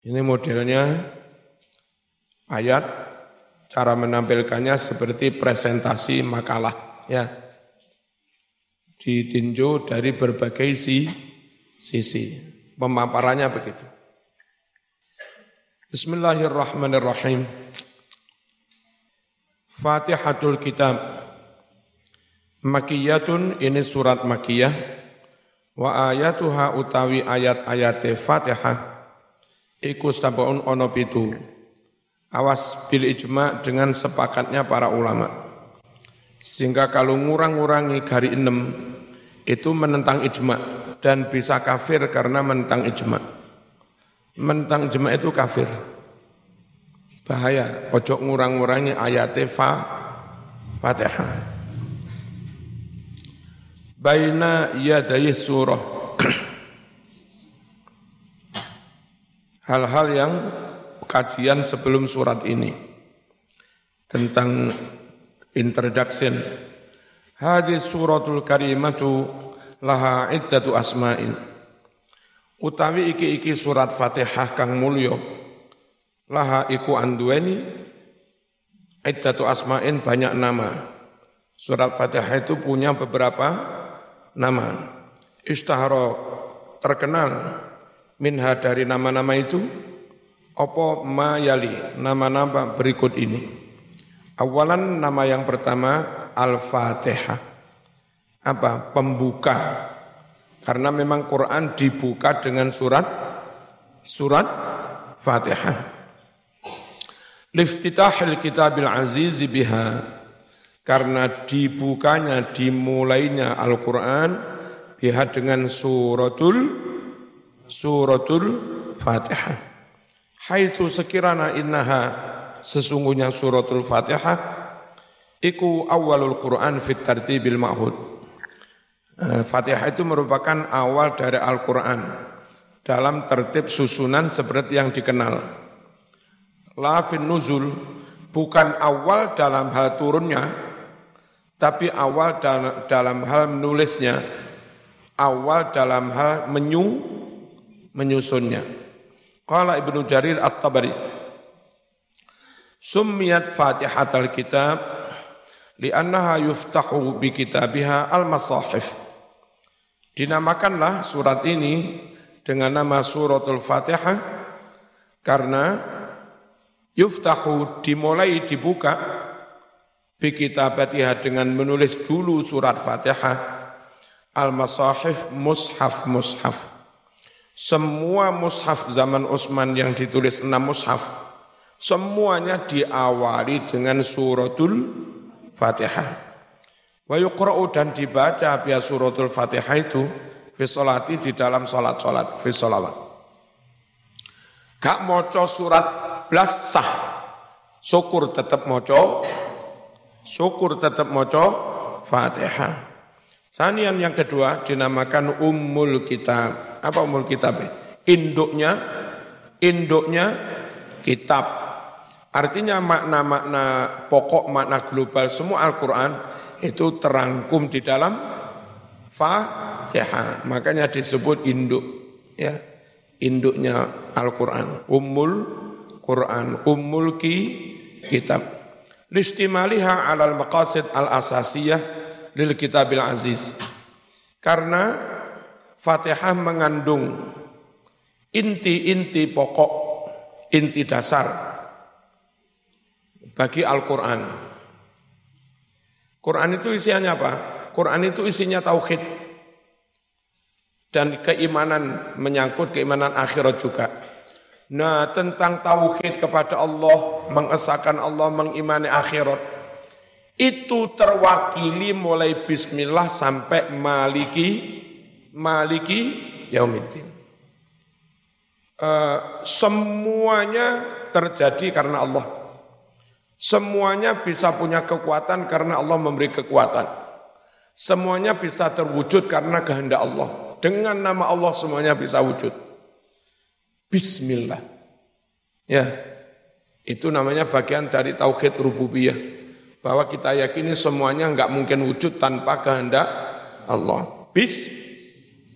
Ini modelnya ayat, cara menampilkannya seperti presentasi makalah. Ya, ditinjau dari berbagai si, sisi. Pemaparannya begitu. Bismillahirrahmanirrahim. Fatihatul Kitab. Makiyatun ini surat makiyah. Wa ayatuha utawi ayat-ayat Fatihah. Iku sabaun ono pitu. Awas bil ijma dengan sepakatnya para ulama. Sehingga kalau ngurang-ngurangi gari enam itu menentang ijma dan bisa kafir karena menentang ijma. Menentang ijma itu kafir. Bahaya, ojo ngurang-ngurangi ayat fa Fatihah. Baina yadayi surah. Hal-hal yang kajian sebelum surat ini tentang introduction. Hadis suratul karimatu laha iddatu asma'in. Utawi iki-iki surat Fatihah kang mulya laha iku anduweni iddatu asma'in banyak nama. Surat Fatihah itu punya beberapa nama. Istahara terkenal minha dari nama-nama itu opo ma yali nama-nama berikut ini. Awalan nama yang pertama Al-Fatihah. Apa? Pembuka. Karena memang Quran dibuka dengan surat surat Fatihah. Liftitahil kitabil aziz biha. Karena dibukanya, dimulainya Al-Quran biha dengan suratul suratul Fatihah. Haitsu sekirana innaha sesungguhnya suratul Fatihah iku awalul Quran fit tartibil ma'hud. Eh, Fatihah itu merupakan awal dari Al-Quran dalam tertib susunan seperti yang dikenal. La fin nuzul bukan awal dalam hal turunnya, tapi awal dalam, dalam hal menulisnya, awal dalam hal menyu, menyusunnya. Qala Ibnu Jarir At-Tabari Summiyat Fatihatul Kitab li'annaha yuftahu bi kitabiha al-masahif. Dinamakanlah surat ini dengan nama suratul Fatihah karena yuftahu dimulai dibuka bi kitabatiha dengan menulis dulu surat Fatihah al-masahif mushaf mushaf. Semua mushaf zaman Utsman yang ditulis enam mushaf Semuanya diawali dengan suratul Fatihah. Wa yuqra'u dan dibaca biar suratul Fatihah itu fi di dalam salat-salat, fi sholawat. Gak moco surat blas sah. Syukur tetap moco, syukur tetap moco Fatihah. Sanian yang kedua dinamakan Ummul Kitab. Apa Ummul Kitab? Induknya, induknya kitab Artinya makna-makna pokok, makna global semua Al-Quran itu terangkum di dalam Fatihah. Makanya disebut induk. ya Induknya Al-Quran. Ummul Quran. Ummul ki kitab. Listimaliha alal maqasid al-asasiyah lil kitabil aziz. Karena Fatihah mengandung inti-inti pokok, inti dasar bagi Al-Quran. Quran itu isinya apa? Quran itu isinya tauhid dan keimanan menyangkut keimanan akhirat juga. Nah tentang tauhid kepada Allah, mengesahkan Allah, mengimani akhirat, itu terwakili mulai bismillah sampai maliki, maliki yaumiddin. Uh, semuanya terjadi karena Allah. Semuanya bisa punya kekuatan karena Allah memberi kekuatan. Semuanya bisa terwujud karena kehendak Allah. Dengan nama Allah semuanya bisa wujud. Bismillah. Ya, itu namanya bagian dari tauhid rububiyah. Bahwa kita yakini semuanya enggak mungkin wujud tanpa kehendak Allah. Bis,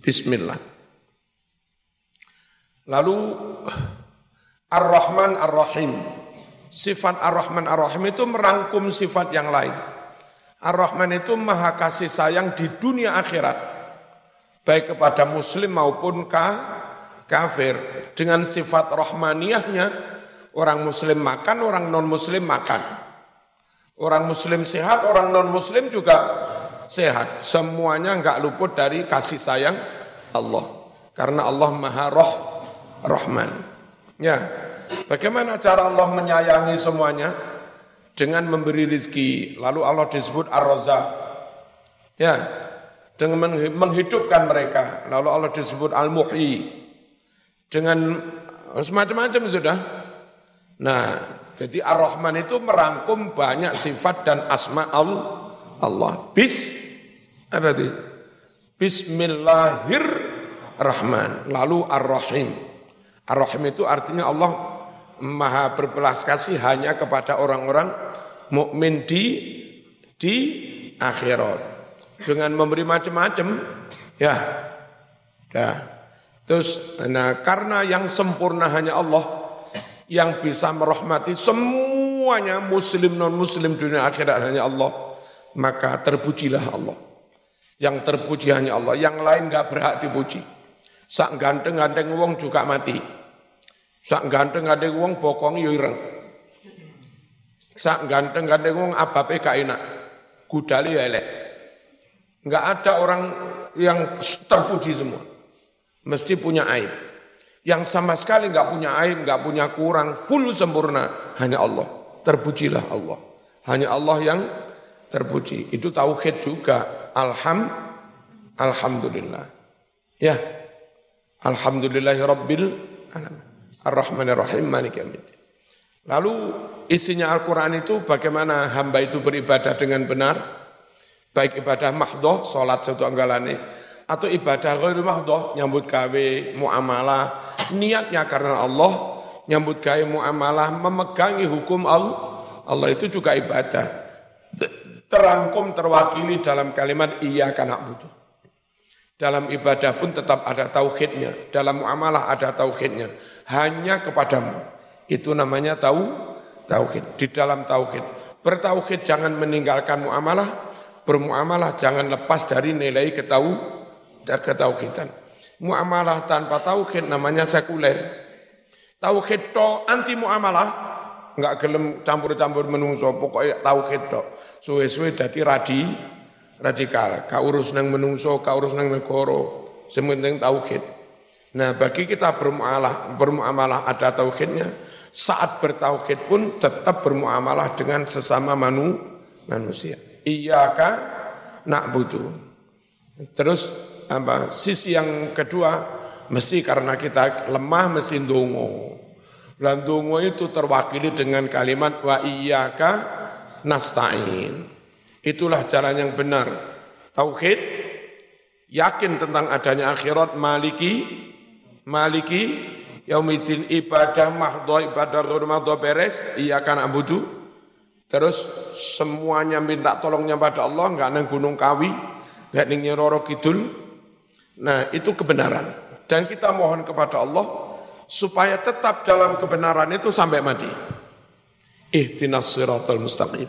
Bismillah. Lalu Ar-Rahman Ar-Rahim. Sifat Ar-Rahman Ar-Rahim itu merangkum sifat yang lain. Ar-Rahman itu maha kasih sayang di dunia akhirat. Baik kepada muslim maupun ka, kafir. Dengan sifat rahmaniyahnya, orang muslim makan, orang non-muslim makan. Orang muslim sehat, orang non-muslim juga sehat. Semuanya enggak luput dari kasih sayang Allah. Karena Allah maha roh, rahman. Ya, bagaimana cara Allah menyayangi semuanya? Dengan memberi rizki. Lalu Allah disebut Ar-Razak. Ya, dengan menghidupkan mereka. Lalu Allah disebut Al-Muhyi. Dengan semacam-macam sudah. Nah, jadi Ar-Rahman itu merangkum banyak sifat dan asma Allah. Bis, apa itu? Bismillahirrahman. Lalu Ar-Rahim. Ar-Rahim itu artinya Allah maha berbelas kasih hanya kepada orang-orang mukmin di di akhirat dengan memberi macam-macam ya. Dah. Terus nah karena yang sempurna hanya Allah yang bisa merahmati semuanya muslim non muslim dunia akhirat hanya Allah maka terpujilah Allah. Yang terpuji hanya Allah. Yang lain nggak berhak dipuji. Sak ganteng ganteng wong juga mati. Sak ganteng ganteng wong bokong yo ireng. Sak ganteng ganteng wong abape gak enak. Gudali elek. Nggak ada orang yang terpuji semua. Mesti punya aib. Yang sama sekali nggak punya aib, nggak punya kurang, full sempurna hanya Allah. Terpujilah Allah. Hanya Allah yang terpuji. Itu tauhid juga. Alham, alhamdulillah. Ya, alhamdulillahi rabbil alamin. Yawmiddin. Lalu isinya Al-Quran itu bagaimana hamba itu beribadah dengan benar, baik ibadah mahdoh, sholat satu anggalane, atau ibadah ghairu mahdoh, nyambut gawe, muamalah, niatnya karena Allah, nyambut gawe muamalah, memegangi hukum Allah, Allah itu juga ibadah. Terangkum terwakili dalam kalimat iya karena butuh. Dalam ibadah pun tetap ada tauhidnya, dalam muamalah ada tauhidnya, hanya kepadamu. Itu namanya tahu tauhid. Di dalam tauhid, bertauhid jangan meninggalkan muamalah, bermuamalah jangan lepas dari nilai ketahu ketauhidan. Muamalah tanpa tauhid namanya sekuler. Tauhid to anti muamalah, enggak gelem campur-campur menungso, pokoknya tauhid to. Suwe-suwe dadi radi radikal, ka urus nang menungso, ka urus nang negara, sementing tauhid. Nah, bagi kita bermuamalah, bermuamalah ada tauhidnya, saat bertauhid pun tetap bermuamalah dengan sesama manu, manusia. Iyaka nak butuh. Terus apa sisi yang kedua mesti karena kita lemah mesti ndonga. Dan itu terwakili dengan kalimat wa iyyaka nasta'in. Itulah jalan yang benar. Tauhid yakin tentang adanya akhirat maliki maliki yaumidin ibadah mahdho ibadah mahdho beres iyyaka na'budu terus semuanya minta tolongnya pada Allah enggak nang gunung kawi enggak ning Nyiroro Kidul Nah, itu kebenaran. Dan kita mohon kepada Allah supaya tetap dalam kebenaran itu sampai mati. Ihtinas siratal mustaqim.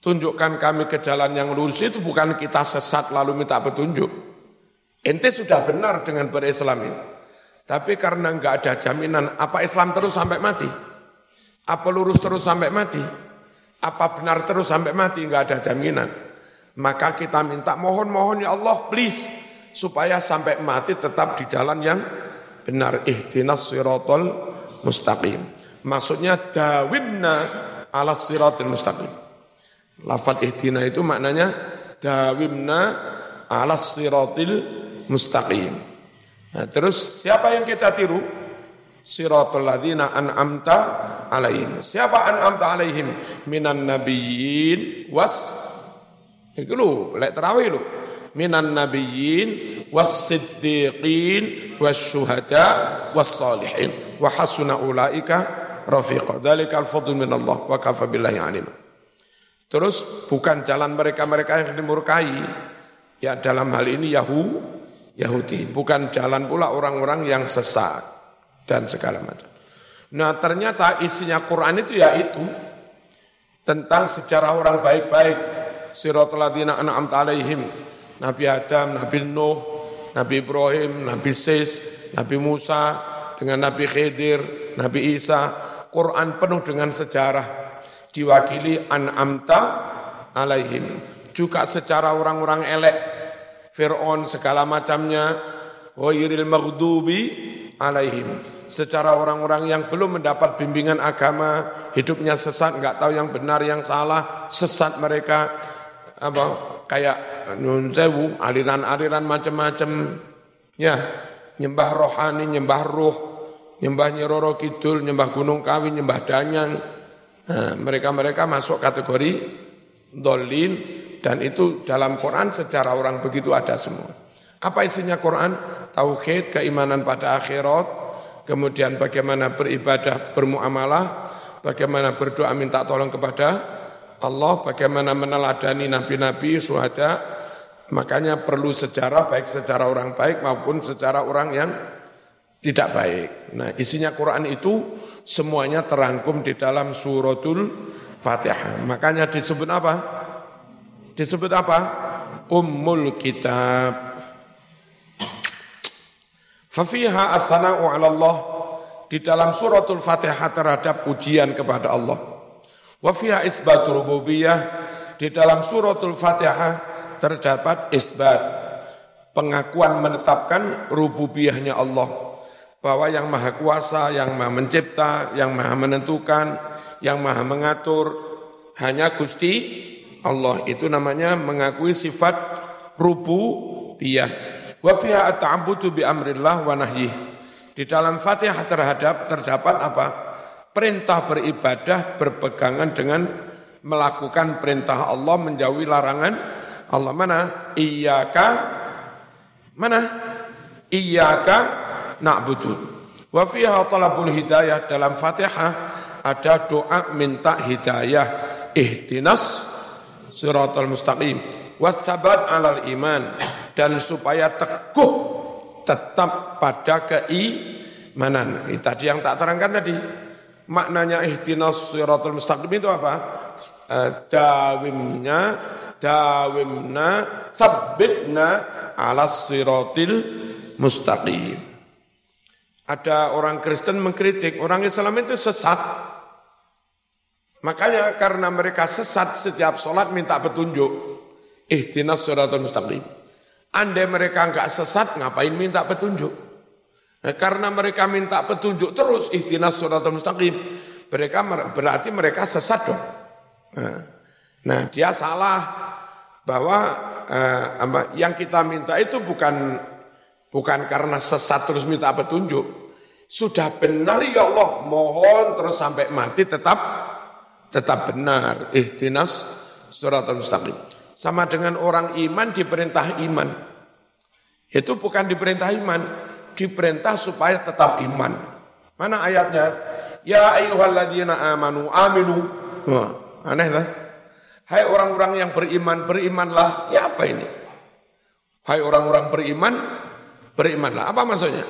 Tunjukkan kami ke jalan yang lurus itu bukan kita sesat lalu minta petunjuk. Ente sudah benar dengan berislam ini. Tapi karena enggak ada jaminan, apa Islam terus sampai mati? Apa lurus terus sampai mati? Apa benar terus sampai mati? Enggak ada jaminan. Maka kita minta mohon-mohon ya Allah, please supaya sampai mati tetap di jalan yang benar ihtinas siratal mustaqim maksudnya dawimna ala siratal mustaqim. Lafad ihtina itu maknanya dawimna ala siratil mustaqim. Nah, terus siapa yang kita tiru? Siratal ladzina an'amta alaihim. Siapa an'amta alaihim? Minan nabiyyin was itu lu lek tarawih lu. Minan nabiyyin was-siddiqin was-syuhada was-salihin wa hasuna ulaika rafiqa. Dzalikal fadlu min Allah wa kafa billahi alim. Terus bukan jalan mereka-mereka yang dimurkai. Ya dalam hal ini Yahu, Yahudi. Bukan jalan pula orang-orang yang sesat dan segala macam. Nah ternyata isinya Quran itu ya itu tentang sejarah orang baik-baik. Siratul ladzina an'amta alaihim. Nabi Adam, Nabi Nuh, Nabi Ibrahim, Nabi Sis, Nabi Musa, dengan Nabi Khidir, Nabi Isa. Quran penuh dengan sejarah. Diwakili an'amta alaihim. Juga secara orang-orang elek. Fir'aun segala macamnya. Ghairil maghdubi alaihim secara orang-orang yang belum mendapat bimbingan agama, hidupnya sesat, nggak tahu yang benar, yang salah, sesat mereka, apa kayak nun aliran-aliran macam-macam, ya nyembah rohani, nyembah ruh, nyembah nyeroro kidul, nyembah gunung kawi, nyembah danyang. Nah, mereka-mereka masuk kategori dolin dan itu dalam Quran secara orang begitu ada semua. Apa isinya Quran? Tauhid, keimanan pada akhirat, kemudian bagaimana beribadah, bermuamalah, bagaimana berdoa minta tolong kepada Allah, bagaimana meneladani nabi-nabi, suhada, makanya perlu sejarah baik secara orang baik maupun secara orang yang tidak baik. Nah isinya Quran itu semuanya terangkum di dalam suratul Fatihah. Makanya disebut apa? Disebut apa? Ummul Kitab. Fafiha as-sana'u 'ala Allah di dalam suratul Fatihah terhadap pujian kepada Allah. Wa fiha isbatul rububiyah di dalam suratul Fatihah terdapat isbat pengakuan menetapkan rububiyahnya Allah bahwa yang maha kuasa, yang maha mencipta, yang maha menentukan, yang maha mengatur hanya Gusti Allah itu namanya mengakui sifat rububiyah. Wa fiha at-ta'abbudu bi amrillah wa nahyih. Di dalam Fatihah terhadap terdapat apa? Perintah beribadah berpegangan dengan melakukan perintah Allah menjauhi larangan Allah mana? Iyyaka mana? Iyyaka na'budu. Wa fiha talabul hidayah dalam Fatihah ada doa minta hidayah ihtinas siratal mustaqim wasabat alal iman dan supaya teguh tetap pada keimanan. Ini tadi yang tak terangkan tadi. Maknanya ihtinas siratul mustaqim itu apa? Eh, dawimnya, dawimna, sabbitna ala siratil mustaqim. Ada orang Kristen mengkritik, orang Islam itu sesat. Makanya karena mereka sesat setiap sholat minta petunjuk. Ihtinas siratul mustaqim. Andai mereka enggak sesat, ngapain minta petunjuk? Nah, karena mereka minta petunjuk terus, ihtinas suratul mustaqim. Mereka berarti mereka sesat dong. Nah, nah dia salah bahwa eh, yang kita minta itu bukan bukan karena sesat terus minta petunjuk. Sudah benar ya Allah, mohon terus sampai mati tetap tetap benar. Ihtinas suratul mustaqim. Sama dengan orang iman diperintah iman. Itu bukan diperintah iman, diperintah supaya tetap iman. Mana ayatnya? Ya ayyuhalladzina amanu aminu. Wah, aneh lah. Hai orang-orang yang beriman, berimanlah. Ya apa ini? Hai orang-orang beriman, berimanlah. Apa maksudnya?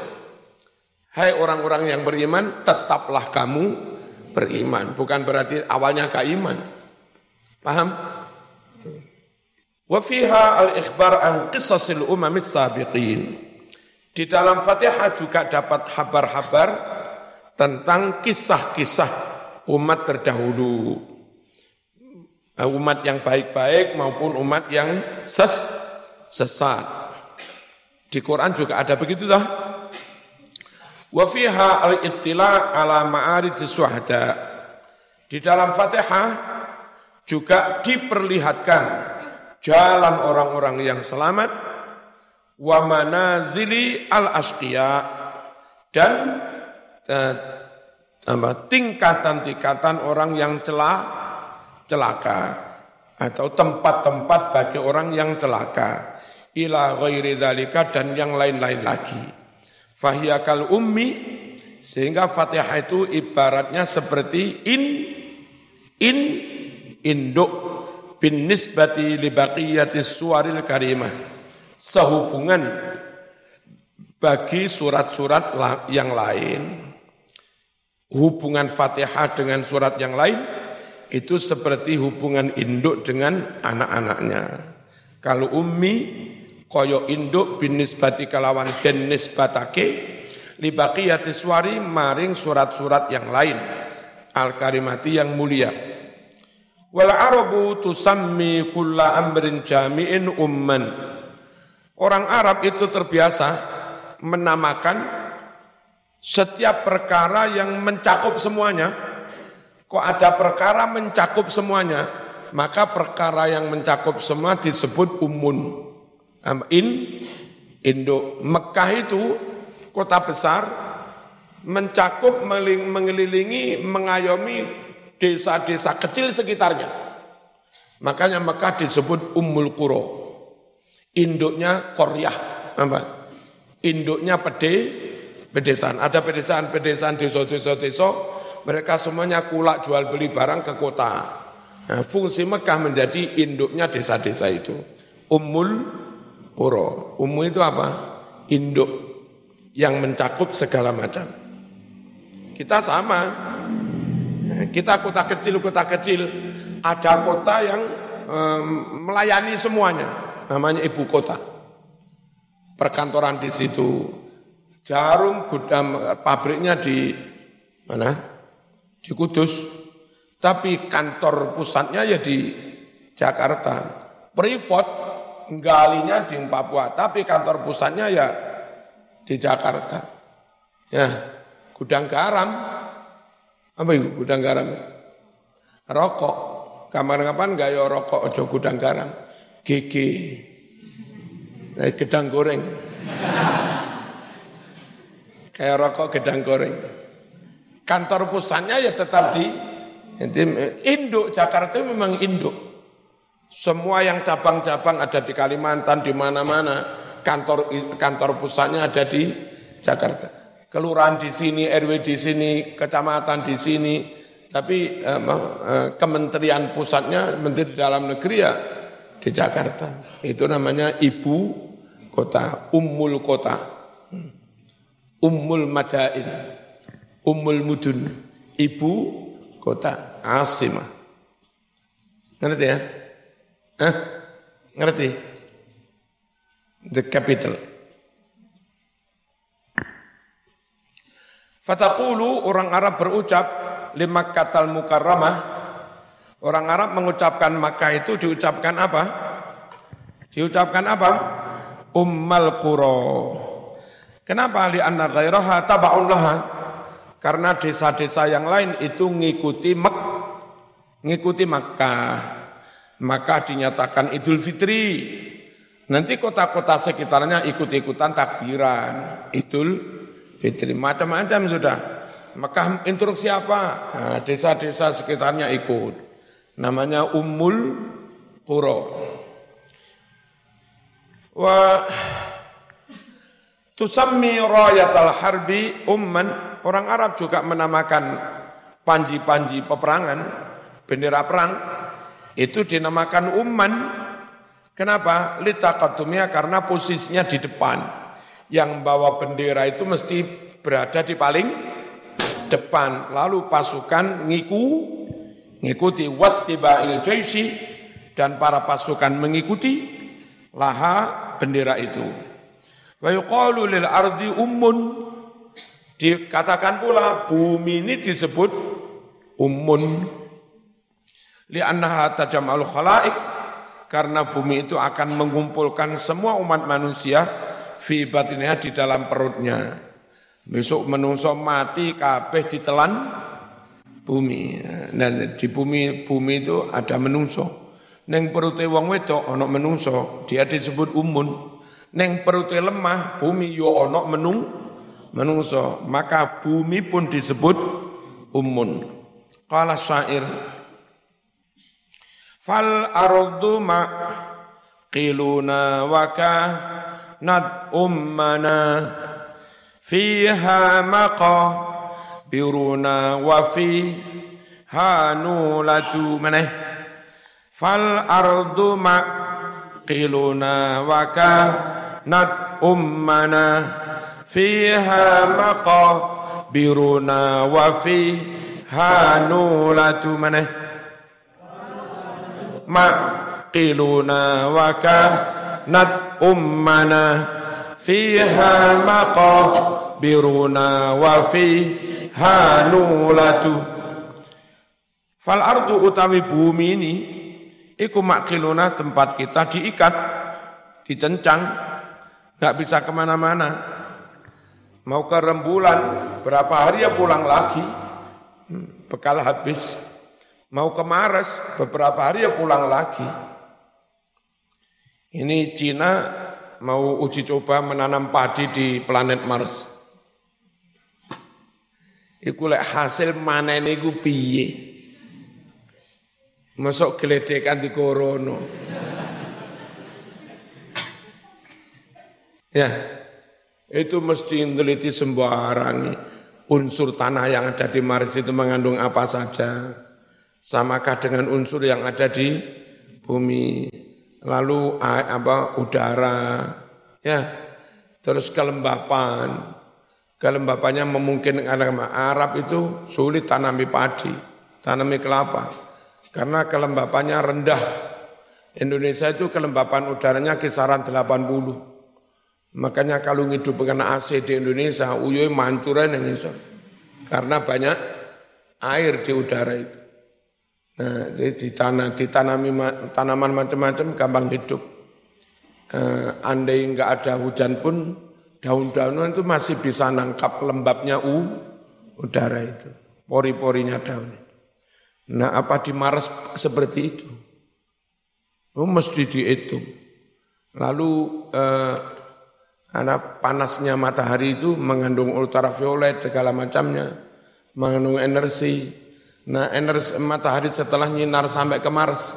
Hai orang-orang yang beriman, tetaplah kamu beriman. Bukan berarti awalnya gak iman. Paham? Wa fiha al-ikhbar an qisasil umamis sabiqin. Di dalam Fatihah juga dapat kabar-kabar tentang kisah-kisah umat terdahulu. Umat yang baik-baik maupun umat yang ses sesat. Di Quran juga ada begitu dah. Wa fiha al-ittila ala ma'arij suhada. Di dalam Fatihah juga diperlihatkan jalan orang-orang yang selamat wa manazili al asqiya dan eh, tingkatan-tingkatan orang yang celah celaka atau tempat-tempat bagi orang yang celaka ila ghairi dzalika dan yang lain-lain lagi fahiyakal ummi sehingga Fatihah itu ibaratnya seperti in in induk bin nisbati li baqiyatis suwaril karimah sehubungan bagi surat-surat yang lain hubungan Fatihah dengan surat yang lain itu seperti hubungan induk dengan anak-anaknya. Kalau ummi koyo induk bin nisbati kalawan den nisbatake libaqiyati suwari maring surat-surat yang lain al karimati yang mulia. Wal arabu tusammi kulla amrin jami'in umman. Orang Arab itu terbiasa menamakan setiap perkara yang mencakup semuanya, kok ada perkara mencakup semuanya, maka perkara yang mencakup semua disebut umun. In, Indo, Mekah itu kota besar, mencakup mengelilingi, mengayomi desa-desa kecil sekitarnya. Makanya Mekah disebut Ummul Quro. Induknya Koryah. Apa? Induknya pede, pedesaan. Ada pedesaan-pedesaan desa-desa desa, mereka semuanya kulak jual beli barang ke kota. Nah, fungsi Mekah menjadi induknya desa-desa itu. Ummul Qura. Ummu itu apa? Induk yang mencakup segala macam. Kita sama. Kita kota kecil, kota kecil. Ada kota yang um, melayani semuanya. Namanya ibu kota. Perkantoran di situ, Jarum gudam pabriknya di mana? Di Kudus. Tapi kantor pusatnya ya di Jakarta. Privat galinya di Papua, tapi kantor pusatnya ya di Jakarta. Ya, gudang garam. Apa itu gudang garam? Rokok. Kapan-kapan gak ya rokok ojo gudang garam. GG. Nah, gedang goreng kayak rokok gedang goreng. Kantor pusatnya ya tetap di induk Jakarta itu memang induk. Semua yang cabang-cabang ada di Kalimantan di mana-mana. Kantor kantor pusatnya ada di Jakarta. Kelurahan di sini, RW di sini, kecamatan di sini. Tapi eh, kementerian pusatnya, menteri dalam negeri ya di Jakarta. Itu namanya ibu kota, ummul kota. Ummul Madain, Ummul Mudun, ibu kota Asimah. Ngerti ya? Hah? Ngerti? The capital. Fatakulu orang Arab berucap lima katal mukarramah. Orang Arab mengucapkan Makkah itu diucapkan apa? Diucapkan apa? Ummal Qura. Kenapa li anna ghairaha taba'un laha? Karena desa-desa yang lain itu ngikuti Mek ngikuti Makkah. Maka dinyatakan Idul Fitri. Nanti kota-kota sekitarnya ikut-ikutan takbiran Idul Fitri. Macam-macam sudah. Maka instruksi apa? Nah, desa-desa sekitarnya ikut. Namanya Ummul Qura. Wah Tusammi rayatal harbi umman, orang Arab juga menamakan panji-panji peperangan, bendera perang, itu dinamakan umman. Kenapa? Litaqatumia karena posisinya di depan. Yang bawa bendera itu mesti berada di paling depan. Lalu pasukan ngiku, ngikuti wattiba'il jaisi, dan para pasukan mengikuti laha bendera itu. Wa yuqalu lil ardi ummun. Dikatakan pula bumi ini disebut ummun. Li'annaha tajam'al khalaik. Karena bumi itu akan mengumpulkan semua umat manusia fi batinnya di dalam perutnya. Besok menungso mati kabeh ditelan bumi. Dan di bumi bumi itu ada menungso. Neng perute wong wedok ana menungso, dia disebut umun. Neng perut lemah, bumi yo ono menung menungso, maka bumi pun disebut umun. Qala syair Fal ardu ma qiluna waka nad ummana fiha maqa biruna wa fi hanulatu mana fal ardu ma qiluna waka nat ummana fiha biruna wa fi hanulatu maneh maqiluna wa kanat ummana fiha maqabiruna wa fi hanulatu fal ardu utawi bumi ini iku makiluna tempat kita diikat dicencang nggak bisa ke mana-mana. Mau ke rembulan berapa hari ya pulang lagi? Hmm, bekal habis mau ke Mars beberapa hari ya pulang lagi. Ini Cina mau uji coba menanam padi di planet Mars. Iku lek hasil mana ini gue piye? Masuk geledekan di korono. Ya, itu mesti meneliti sembarang unsur tanah yang ada di Mars itu mengandung apa saja. Samakah dengan unsur yang ada di bumi. Lalu apa udara, ya. Terus kelembapan. Kelembapannya memungkinkan Arab itu sulit tanami padi, tanami kelapa. Karena kelembapannya rendah. Indonesia itu kelembapan udaranya kisaran 80. Makanya kalau ngidup kena AC di Indonesia, uyoi mancuran bisa. Karena banyak air di udara itu. Nah, jadi ditanam, ditanami tanaman macam-macam gampang hidup. Uh, andai nggak ada hujan pun daun-daunan itu masih bisa nangkap lembabnya u udara itu, pori-porinya daun. Nah, apa di Mars seperti itu? Oh, mesti dihitung. Lalu uh, karena panasnya matahari itu mengandung ultraviolet segala macamnya, mengandung energi. Nah, energi matahari setelah nyinar sampai ke Mars,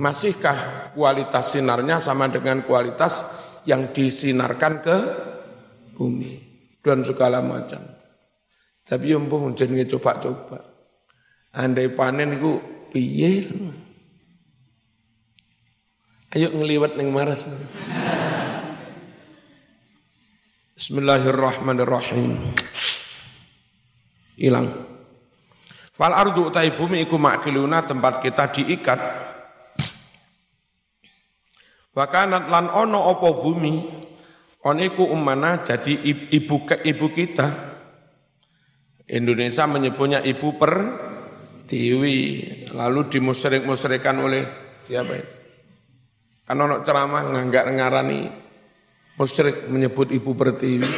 masihkah kualitas sinarnya sama dengan kualitas yang disinarkan ke bumi dan segala macam. Tapi yang pun jenenge coba-coba. Andai panen itu piye? Ayo ngeliwat neng Mars. Bismillahirrahmanirrahim. Hilang. Fal ardu utai bumi iku makiluna tempat kita diikat. Wakanat lan ono opo bumi, oniku umana jadi ibu ibu kita. Indonesia menyebutnya ibu per tiwi, lalu dimusrik-musrikan oleh siapa itu? Kan ono ceramah nganggak ngarani Musyrik menyebut ibu pertiwi.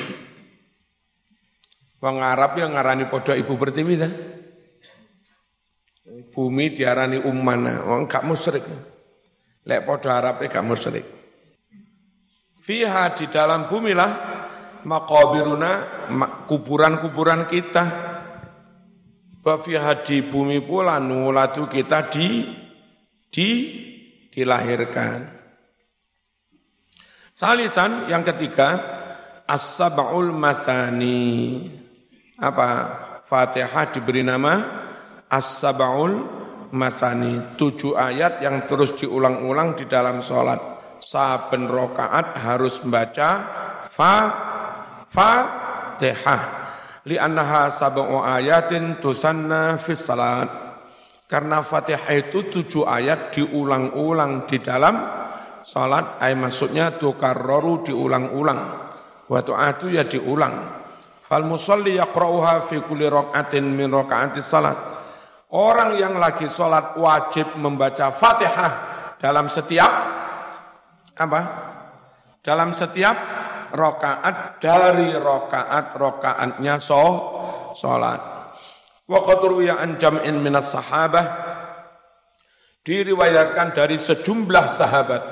Wong Arab yang ngarani podo ibu pertiwi dah. Bumi diarani ummana, wong gak musyrik. Lek podo Arab gak musyrik. Fiha di dalam bumi lah makobiruna kuburan-kuburan kita. Wa fiha di bumi pula nulatu kita di di dilahirkan. Salisan yang ketiga as-sab'ul masani. Apa? Fatihah diberi nama as-sab'ul masani. Tujuh ayat yang terus diulang-ulang di dalam sholat. Saben rokaat harus membaca fa Fatihah. Li'annaha sab'u ayatin tusanna fis salat. Karena Fatihah itu tujuh ayat diulang-ulang di dalam salat ay maksudnya tukarraru diulang-ulang wa tu'atu ya diulang fal musalli yaqra'uha fi kulli rak'atin min raka'ati salat orang yang lagi salat wajib membaca Fatihah dalam setiap apa? Dalam setiap rakaat dari rakaat rakaatnya so salat wa qad ruwiya an jam'in minas sahabah. Diriwayatkan dari sejumlah sahabat.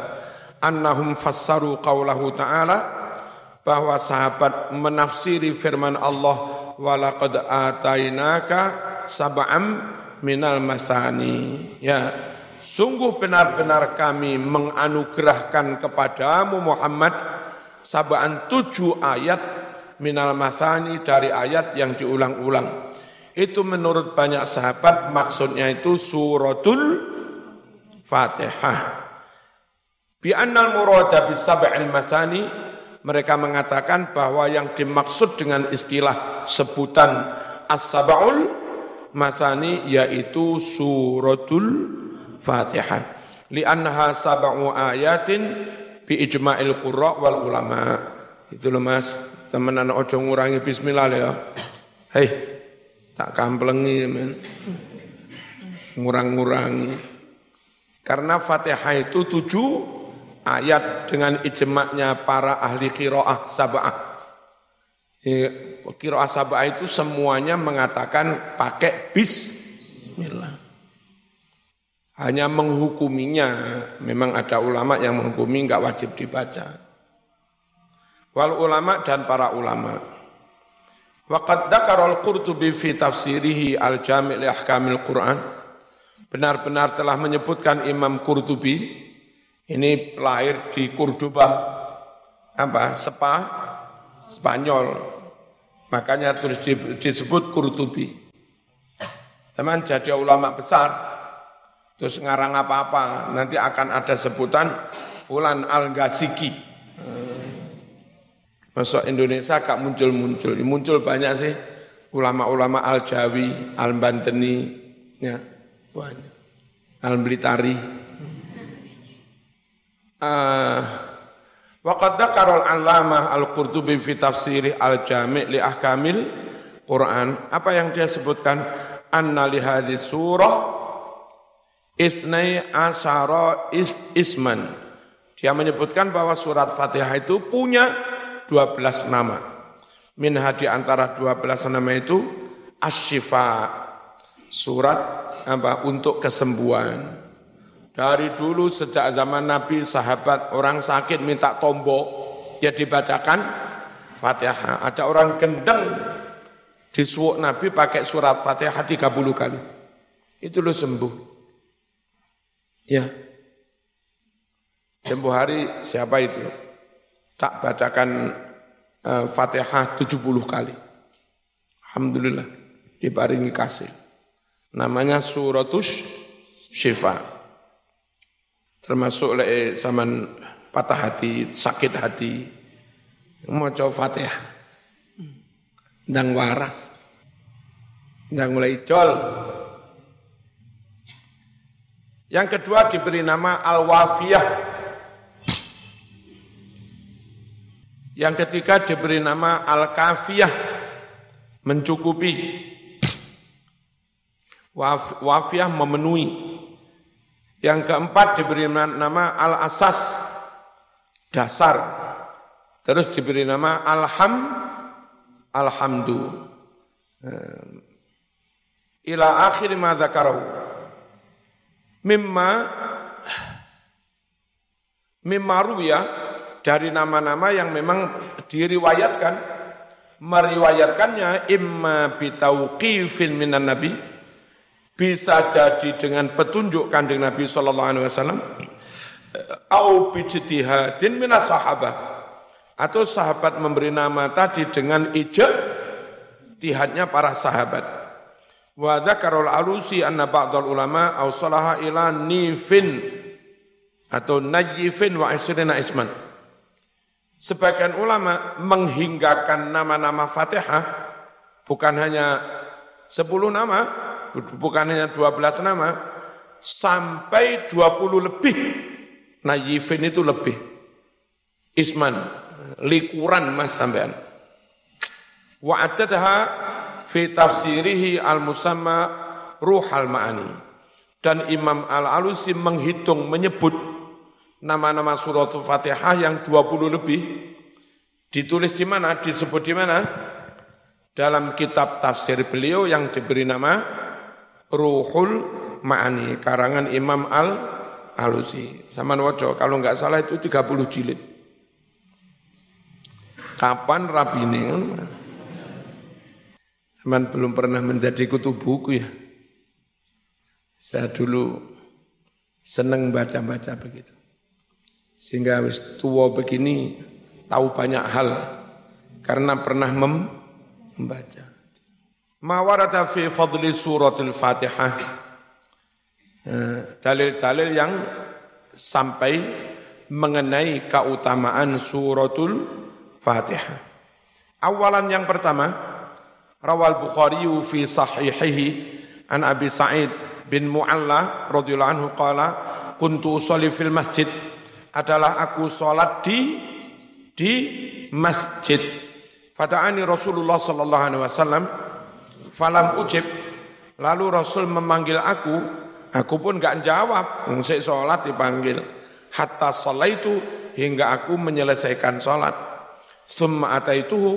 Annahum fassaru qawlahu ta'ala bahwa sahabat menafsiri firman Allah walaqad atainaka sab'am minal masani. Ya sungguh benar-benar kami menganugerahkan kepadamu Muhammad sab'an tujuh ayat minal masani dari ayat yang diulang-ulang. Itu menurut banyak sahabat maksudnya itu suratul Fatihah. Bi annal murada bis masani mereka mengatakan bahwa yang dimaksud dengan istilah sebutan as-sab'ul masani yaitu suratul Fatihah. Li'annaha sab'u ayatin bi ijma'il qurra wal ulama. Itu loh Mas, temenan ojo ngurangi bismillah ya. Hei, tak kamplengi men. Ngurang-ngurangi. Karena Fatihah itu tujuh ayat dengan ijma'nya para ahli kiroah sab'ah. Kiroah sab'ah itu semuanya mengatakan pakai bismillah. Hanya menghukuminya, memang ada ulama yang menghukumi enggak wajib dibaca. Wal ulama dan para ulama. Waqad dzakarul Qurtubi fi tafsirihi al-Jami' li ahkamil Qur'an benar-benar telah menyebutkan Imam Qurtubi ini lahir di Cordoba apa Sepa Spanyol makanya terus disebut Qurtubi. Teman jadi ulama besar. Terus ngarang apa-apa nanti akan ada sebutan Fulan Al-Ghaziki Masuk Indonesia kak muncul-muncul. Muncul banyak sih. Ulama-ulama Al-Jawi, Al-Banteni ya banyak. Al-Blitari. Uh, Waqad dzakarul allamah al-Qurtubi fi tafsiri al-Jami' li ahkamil Quran. Apa yang dia sebutkan? Anna li hadhihi surah isnai asyara is isman. Dia menyebutkan bahwa surat Fatihah itu punya 12 nama. Min di antara 12 nama itu asyifa surat apa untuk kesembuhan. Dari dulu sejak zaman Nabi sahabat orang sakit minta tombok ya dibacakan Fatihah. Ada orang gendeng disuuk Nabi pakai surat Fatihah 30 kali. Itu lo sembuh. Ya. Sembuh hari siapa itu? Tak bacakan uh, Fatihah 70 kali. Alhamdulillah dibaringi kasih. Namanya suratus syifa. Termasuk le zaman patah hati, sakit hati. Mau coba fatihah. Dan waras. Dan mulai jol. Yang kedua diberi nama Al-Wafiyah. Yang ketiga diberi nama Al-Kafiyah. Mencukupi wafiah memenuhi. Yang keempat diberi nama al-asas, dasar. Terus diberi nama alham, alhamdu. Ila akhir ma dzakarahu. Mimma mimma ruya dari nama-nama yang memang diriwayatkan meriwayatkannya imma bitauqifin minan nabi bisa jadi dengan petunjuk kanjeng Nabi Sallallahu Alaihi Wasallam au bijtihadin minas sahabat atau sahabat memberi nama tadi dengan ijab tihadnya para sahabat. Wa dzakarul alusi anna ba'dal ulama au salaha ila nifin atau najifin wa isrina isman. Sebagian ulama menghinggakan nama-nama Fatihah bukan hanya sepuluh nama bukan hanya 12 nama, sampai 20 lebih. Nah Yifin itu lebih. Isman, likuran mas sampean. Wa atadha fi tafsirihi al-musamma ruhal ma'ani. Dan Imam Al-Alusi menghitung, menyebut nama-nama surat Fatihah yang 20 lebih. Ditulis di mana? Disebut di mana? Dalam kitab tafsir beliau yang diberi nama Ruhul Ma'ani karangan Imam Al Alusi. Sama wajo kalau nggak salah itu 30 jilid. Kapan rabine Teman belum pernah menjadi kutub buku ya. Saya dulu seneng baca-baca begitu. Sehingga wis tua begini tahu banyak hal karena pernah membaca. Ma warada fi fadli suratul Fatihah. Eh, dalil-dalil yang sampai mengenai keutamaan suratul Fatihah. Awalan yang pertama, rawal Bukhari fi sahihihi an Abi Sa'id bin Mu'alla radhiyallahu anhu qala kuntu usolli fil masjid adalah aku salat di di masjid. Fata'ani Rasulullah sallallahu alaihi wasallam falam ujib. Lalu Rasul memanggil aku. Aku pun enggak jawab. Saya salat dipanggil. Hatta itu hingga aku menyelesaikan salat summa ataituhu.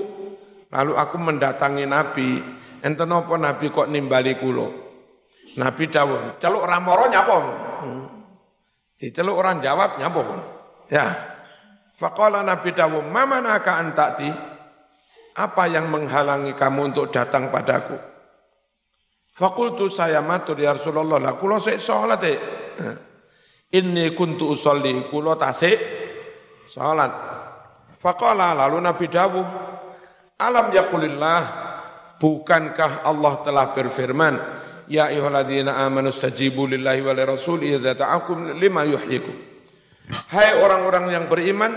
Lalu aku mendatangi Nabi. Enten apa Nabi kok nimbali kulo? Nabi dawuh celuk ramoro nyapa? Hmm. diceluk orang jawab nyapa? Ya. Faqala Nabi dawuh mamanaka antati apa yang menghalangi kamu untuk datang padaku? Fakultu saya matur ya Rasulullah lah kulo sik salat e. Inni kuntu usolli kulo tasik salat. Faqala lalu Nabi dawuh Alam yakulillah bukankah Allah telah berfirman Ya ayyuhalladzina amanu stajibu lillahi wa lirasuli idza lima yuhyikum Hai orang-orang yang beriman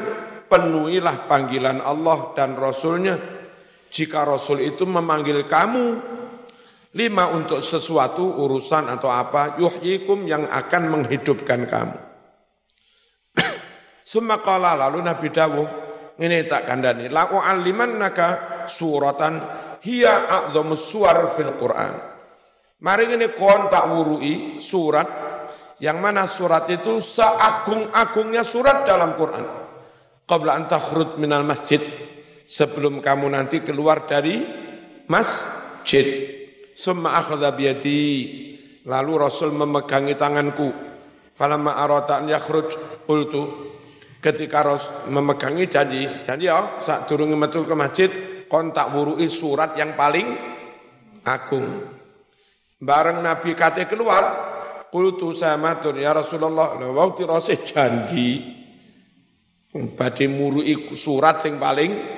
penuhilah panggilan Allah dan Rasulnya jika Rasul itu memanggil kamu lima untuk sesuatu urusan atau apa yuhyikum yang akan menghidupkan kamu. Semakala lalu Nabi dawuh ini tak kandani la naka suratan hiya a'dhamus suwar fil Quran. Mari ini kon tak wurui surat yang mana surat itu seagung-agungnya surat dalam Quran. Qabla an takhrud minal masjid sebelum kamu nanti keluar dari masjid. Summa akhadha biyadi. Lalu Rasul memegangi tanganku. Falamma arata an yakhruj qultu. Ketika Rasul memegangi janji, janji ya, saat turun metu ke masjid, kontak wurui surat yang paling agung. Bareng Nabi kate keluar, qultu saya matur, ya Rasulullah, waktu Rasul janji, badhe murui surat yang paling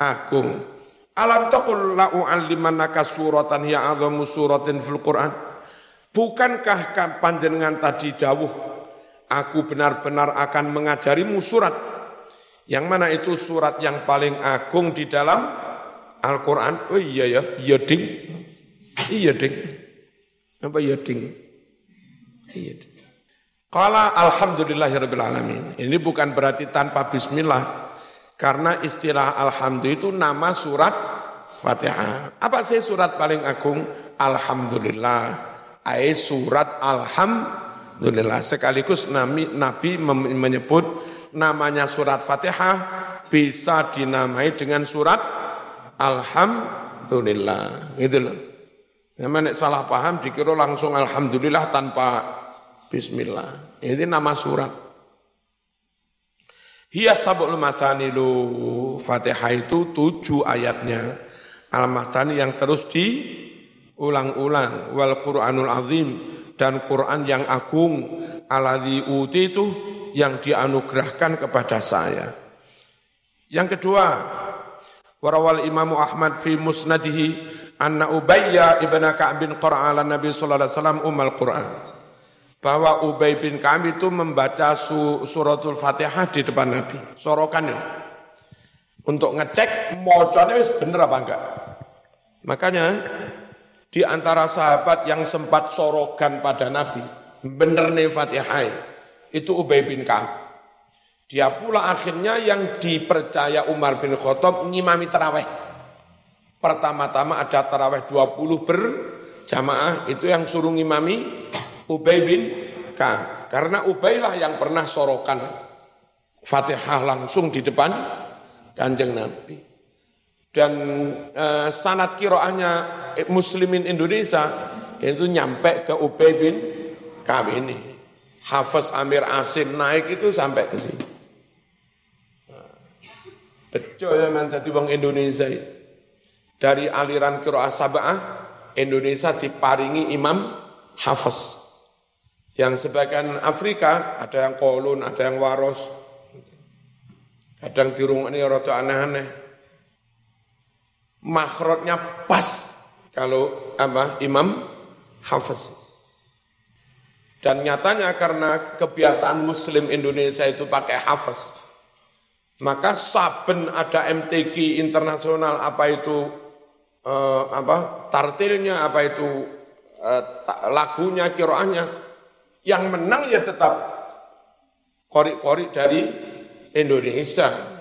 agung. Alam taqul la u'allimannaka suratan ya azamu suratin fil Qur'an. Bukankah panjenengan tadi dawuh aku benar-benar akan mengajarimu surat yang mana itu surat yang paling agung di dalam Al-Qur'an? Oh iya ya, iya ding. Iya ding. Apa iya ding? Iya ding. Qala alhamdulillahirabbil alamin. Ini bukan berarti tanpa bismillah karena istilah alhamdulillah itu nama surat Fatihah. Apa sih surat paling agung? Alhamdulillah. Ai surat Alhamdulillah. Sekaligus Nabi, Nabi menyebut namanya surat Fatihah bisa dinamai dengan surat Alhamdulillah. Gitu loh. Salah paham dikira langsung Alhamdulillah tanpa Bismillah. Ini nama surat. Hiya sab'ul masanilu. Fatihah itu tujuh ayatnya. Al-Masani yang terus diulang-ulang. Wal Qur'anul Azim. Dan Quran yang agung. Aladhi uti itu yang dianugerahkan kepada saya. Yang kedua, warawal Imam Ahmad fi musnadihi anna Ubayya ibn Ka'b bin Qur'an Nabi sallallahu alaihi wasallam umal Qur'an bahwa Ubay bin Ka'ab itu membaca suratul Fatihah di depan Nabi. Sorokan ya. Untuk ngecek mocone wis bener apa enggak. Makanya di antara sahabat yang sempat sorogan pada Nabi, bener nih Fatihah, itu Ubay bin Ka'ab. Dia pula akhirnya yang dipercaya Umar bin Khattab ngimami terawih. Pertama-tama ada terawih 20 berjamaah, itu yang suruh ngimami Ubay bin Ka'ab. Karena Ubay lah yang pernah sorokan Fatihah langsung di depan kanjeng Nabi. Dan eh, sanat kiroahnya muslimin Indonesia itu nyampe ke Ubay bin Ka'ab ini. Hafiz Amir Asim naik itu sampai ke sini. Betul ya man jadi bang Indonesia Dari aliran kiroah sabah Indonesia diparingi imam Hafiz. Yang sebagian Afrika ada yang kolun, ada yang waros. Kadang dirung ini rada aneh-aneh. Makhrotnya pas kalau apa Imam Hafiz. Dan nyatanya karena kebiasaan Muslim Indonesia itu pakai Hafiz. Maka saben ada MTQ internasional apa itu eh, apa tartilnya apa itu eh, lagunya kiroahnya yang menang ya tetap korik-korik dari Indonesia.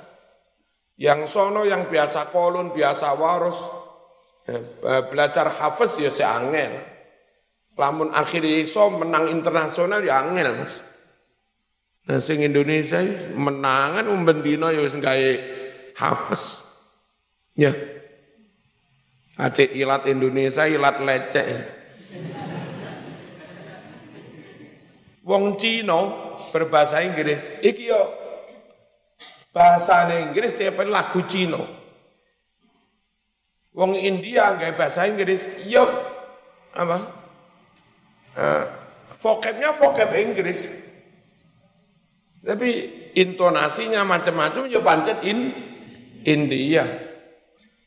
Yang sono yang biasa kolon, biasa waros, eh, belajar hafiz ya seangel. Lamun akhirnya iso menang internasional ya angel mas. Nah sing Indonesia menangan umbendino ya gawe hafiz. Ya. Aceh ilat Indonesia ilat lecek. Wong Cina berbahasa Inggris, iki yo bahasa Inggris tiap lagu Cina. Wong India nggak bahasa Inggris, yo apa? Uh, vocabnya vocab Inggris. Tapi intonasinya macam-macam ya pancet in India.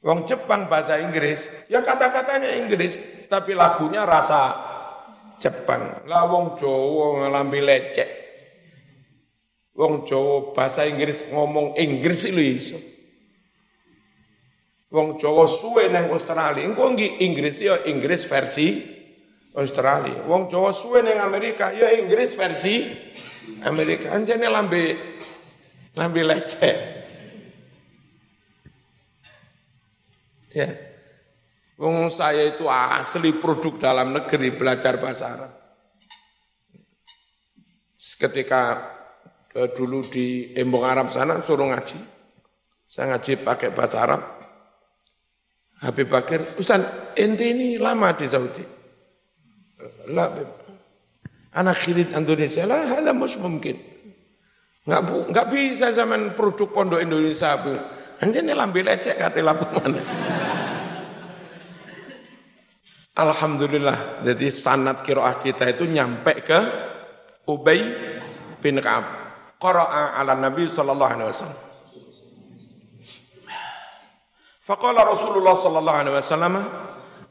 Wong Jepang bahasa Inggris, ya kata-katanya Inggris, tapi lagunya rasa Jepang. Lah wong Jawa ngelambi lecek. Wong Jawa bahasa Inggris ngomong Inggris itu iso. Wong Jawa suwe nang Australia, engko Inggris ya Inggris versi Australia. Wong Jawa suwe nang Amerika ya Inggris versi Amerika. Anjane lambe lambe lecek. Ya. Wong saya itu asli produk dalam negeri belajar bahasa Arab. Ketika Eh, dulu di Embong Arab sana suruh ngaji. Saya ngaji pakai bahasa Arab. Habib Bakir, Ustaz, ente ini lama di Saudi. Lah, anak khirid Indonesia lah, ada mus mungkin. Enggak, bu, enggak bisa zaman produk pondok Indonesia. Anjir ini lambil lecek kata lapangan. Alhamdulillah, jadi sanat kiroah kita itu nyampe ke Ubay bin Ka'ab qara'a ala Nabi sallallahu alaihi wasallam. Faqala Rasulullah sallallahu alaihi wasallam,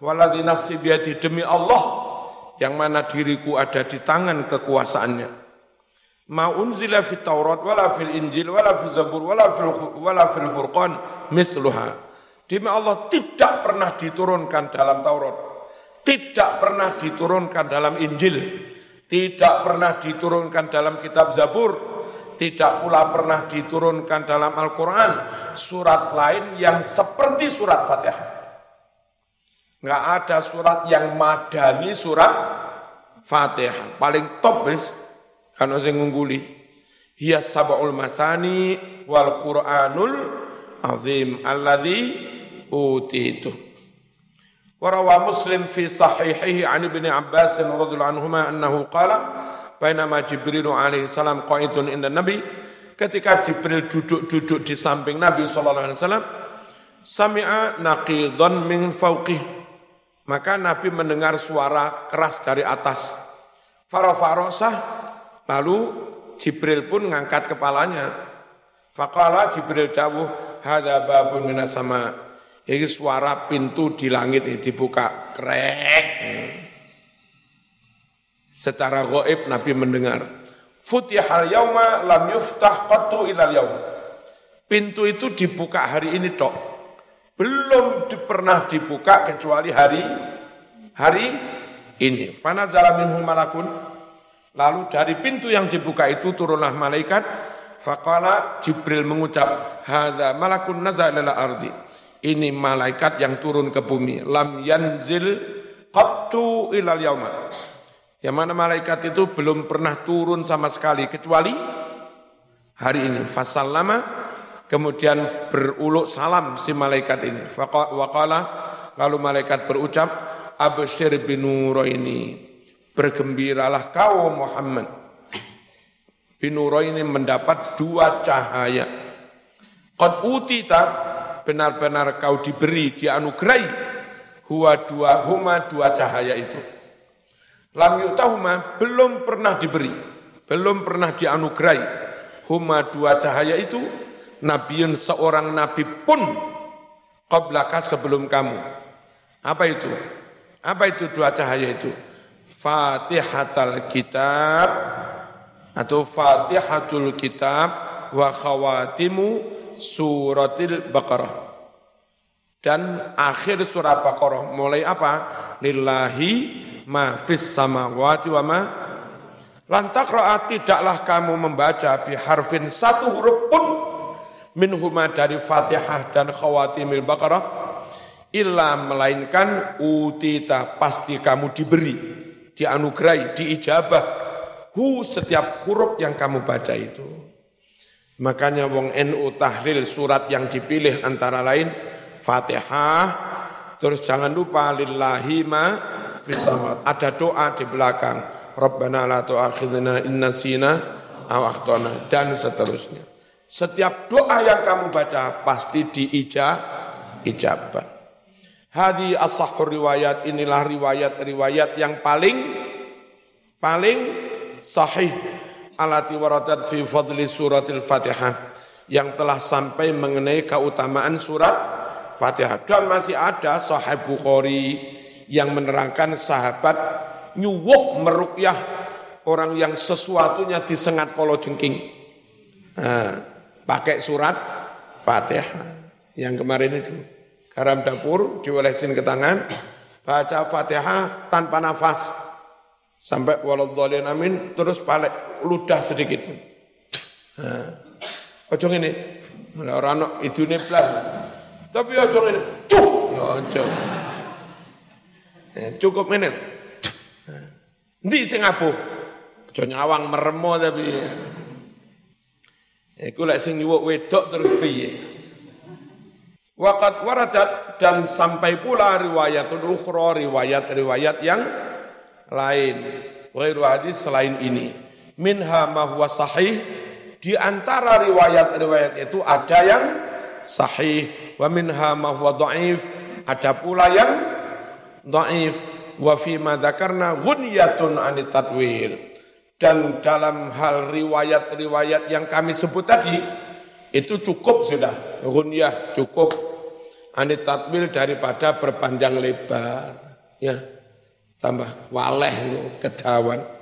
"Waladhi nafsi biadi demi Allah yang mana diriku ada di tangan kekuasaannya." Ma unzila fit Taurat wala fil Injil wala fil Zabur wala fil wala fil Furqan mithluha. Demi Allah tidak pernah diturunkan dalam Taurat, tidak pernah diturunkan dalam Injil, tidak pernah diturunkan dalam kitab Zabur, tidak pula pernah diturunkan dalam Al-Quran surat lain yang seperti surat Fatihah. Nggak ada surat yang madani surat Fatihah. Paling top bis, karena saya ngungguli. Hiya sab'ul masani wal Qur'anul azim alladhi utitu. Warawa Muslim fi sahihihi an Ibn Abbas radhiyallahu anhuma annahu qala Bainama Jibril alaihi salam qaidun inda Nabi ketika Jibril duduk-duduk di samping Nabi sallallahu alaihi wasallam sami'a naqidan min fauqih maka Nabi mendengar suara keras dari atas. Farafarosah lalu Jibril pun ngangkat kepalanya. Faqala Jibril dawuh hadza babun minas sama ini suara pintu di langit ini dibuka krek Secara goib Nabi mendengar. Futihal yauma lam yuftah qattu ilal yaum. Pintu itu dibuka hari ini tok. Belum pernah dibuka kecuali hari hari ini. Fana minhu malakun. Lalu dari pintu yang dibuka itu turunlah malaikat. Faqala Jibril mengucap, Hadza malakun nazalala ardi. Ini malaikat yang turun ke bumi. Lam yanzil qattu ilal yauma yang mana malaikat itu belum pernah turun sama sekali kecuali hari ini. Fasal lama kemudian beruluk salam si malaikat ini. Waqala lalu malaikat berucap absyir binuro ini bergembiralah kau Muhammad. Binuro ini mendapat dua cahaya. Qad utita benar-benar kau diberi dianugerahi huwa dua huma dua cahaya itu lam yutahuma belum pernah diberi, belum pernah dianugerahi. Huma dua cahaya itu, nabiun seorang nabi pun qablaka sebelum kamu. Apa itu? Apa itu dua cahaya itu? Fatihatul kitab atau Fatihatul kitab wa khawatimu suratil Baqarah. Dan akhir surat Baqarah mulai apa? Lillahi ma fis samawati wa ma Lantak tidaklah kamu membaca biharfin satu huruf pun minhuma dari Fatihah dan khawatimil Baqarah illa melainkan utita pasti kamu diberi dianugerahi diijabah hu setiap huruf yang kamu baca itu makanya wong NU tahlil surat yang dipilih antara lain Fatihah terus jangan lupa lillahi ma ada doa di belakang Rabbana la tu'akhidna inna sina aw akhtana dan seterusnya. Setiap doa yang kamu baca pasti diijabah. Hadi as-sahur riwayat inilah riwayat-riwayat yang paling paling sahih alati waradat fi fadli suratil Fatihah yang telah sampai mengenai keutamaan surat Fatihah dan masih ada sahih Bukhari yang menerangkan sahabat nyuwuk merukyah orang yang sesuatunya disengat polo jengking. Nah, pakai surat Fatihah. Yang kemarin itu. Garam dapur diolesin ke tangan, baca Fatihah tanpa nafas. Sampai waladhalin amin, terus balik ludah sedikit. Ojo ini, orang itu nih Tapi ojo ini, cuh, ya ojo. Eh, cukup ini. Ndi sing abuh? Aja nyawang meremo tapi. Iku lek sing nyuwuk wedok terus piye? Waqat waradat dan sampai pula riwayat ukhra riwayat-riwayat yang lain. Ghairu hadis selain ini. Minha ma huwa sahih. Di antara riwayat-riwayat itu ada yang sahih. Wa minha ma huwa dhaif ada pula yang dhaif wa fi ma dzakarna ghunyatun dan dalam hal riwayat-riwayat yang kami sebut tadi itu cukup sudah. Ghunyah cukup anit tadwir daripada berpanjang lebar. Ya tambah waleh kedawan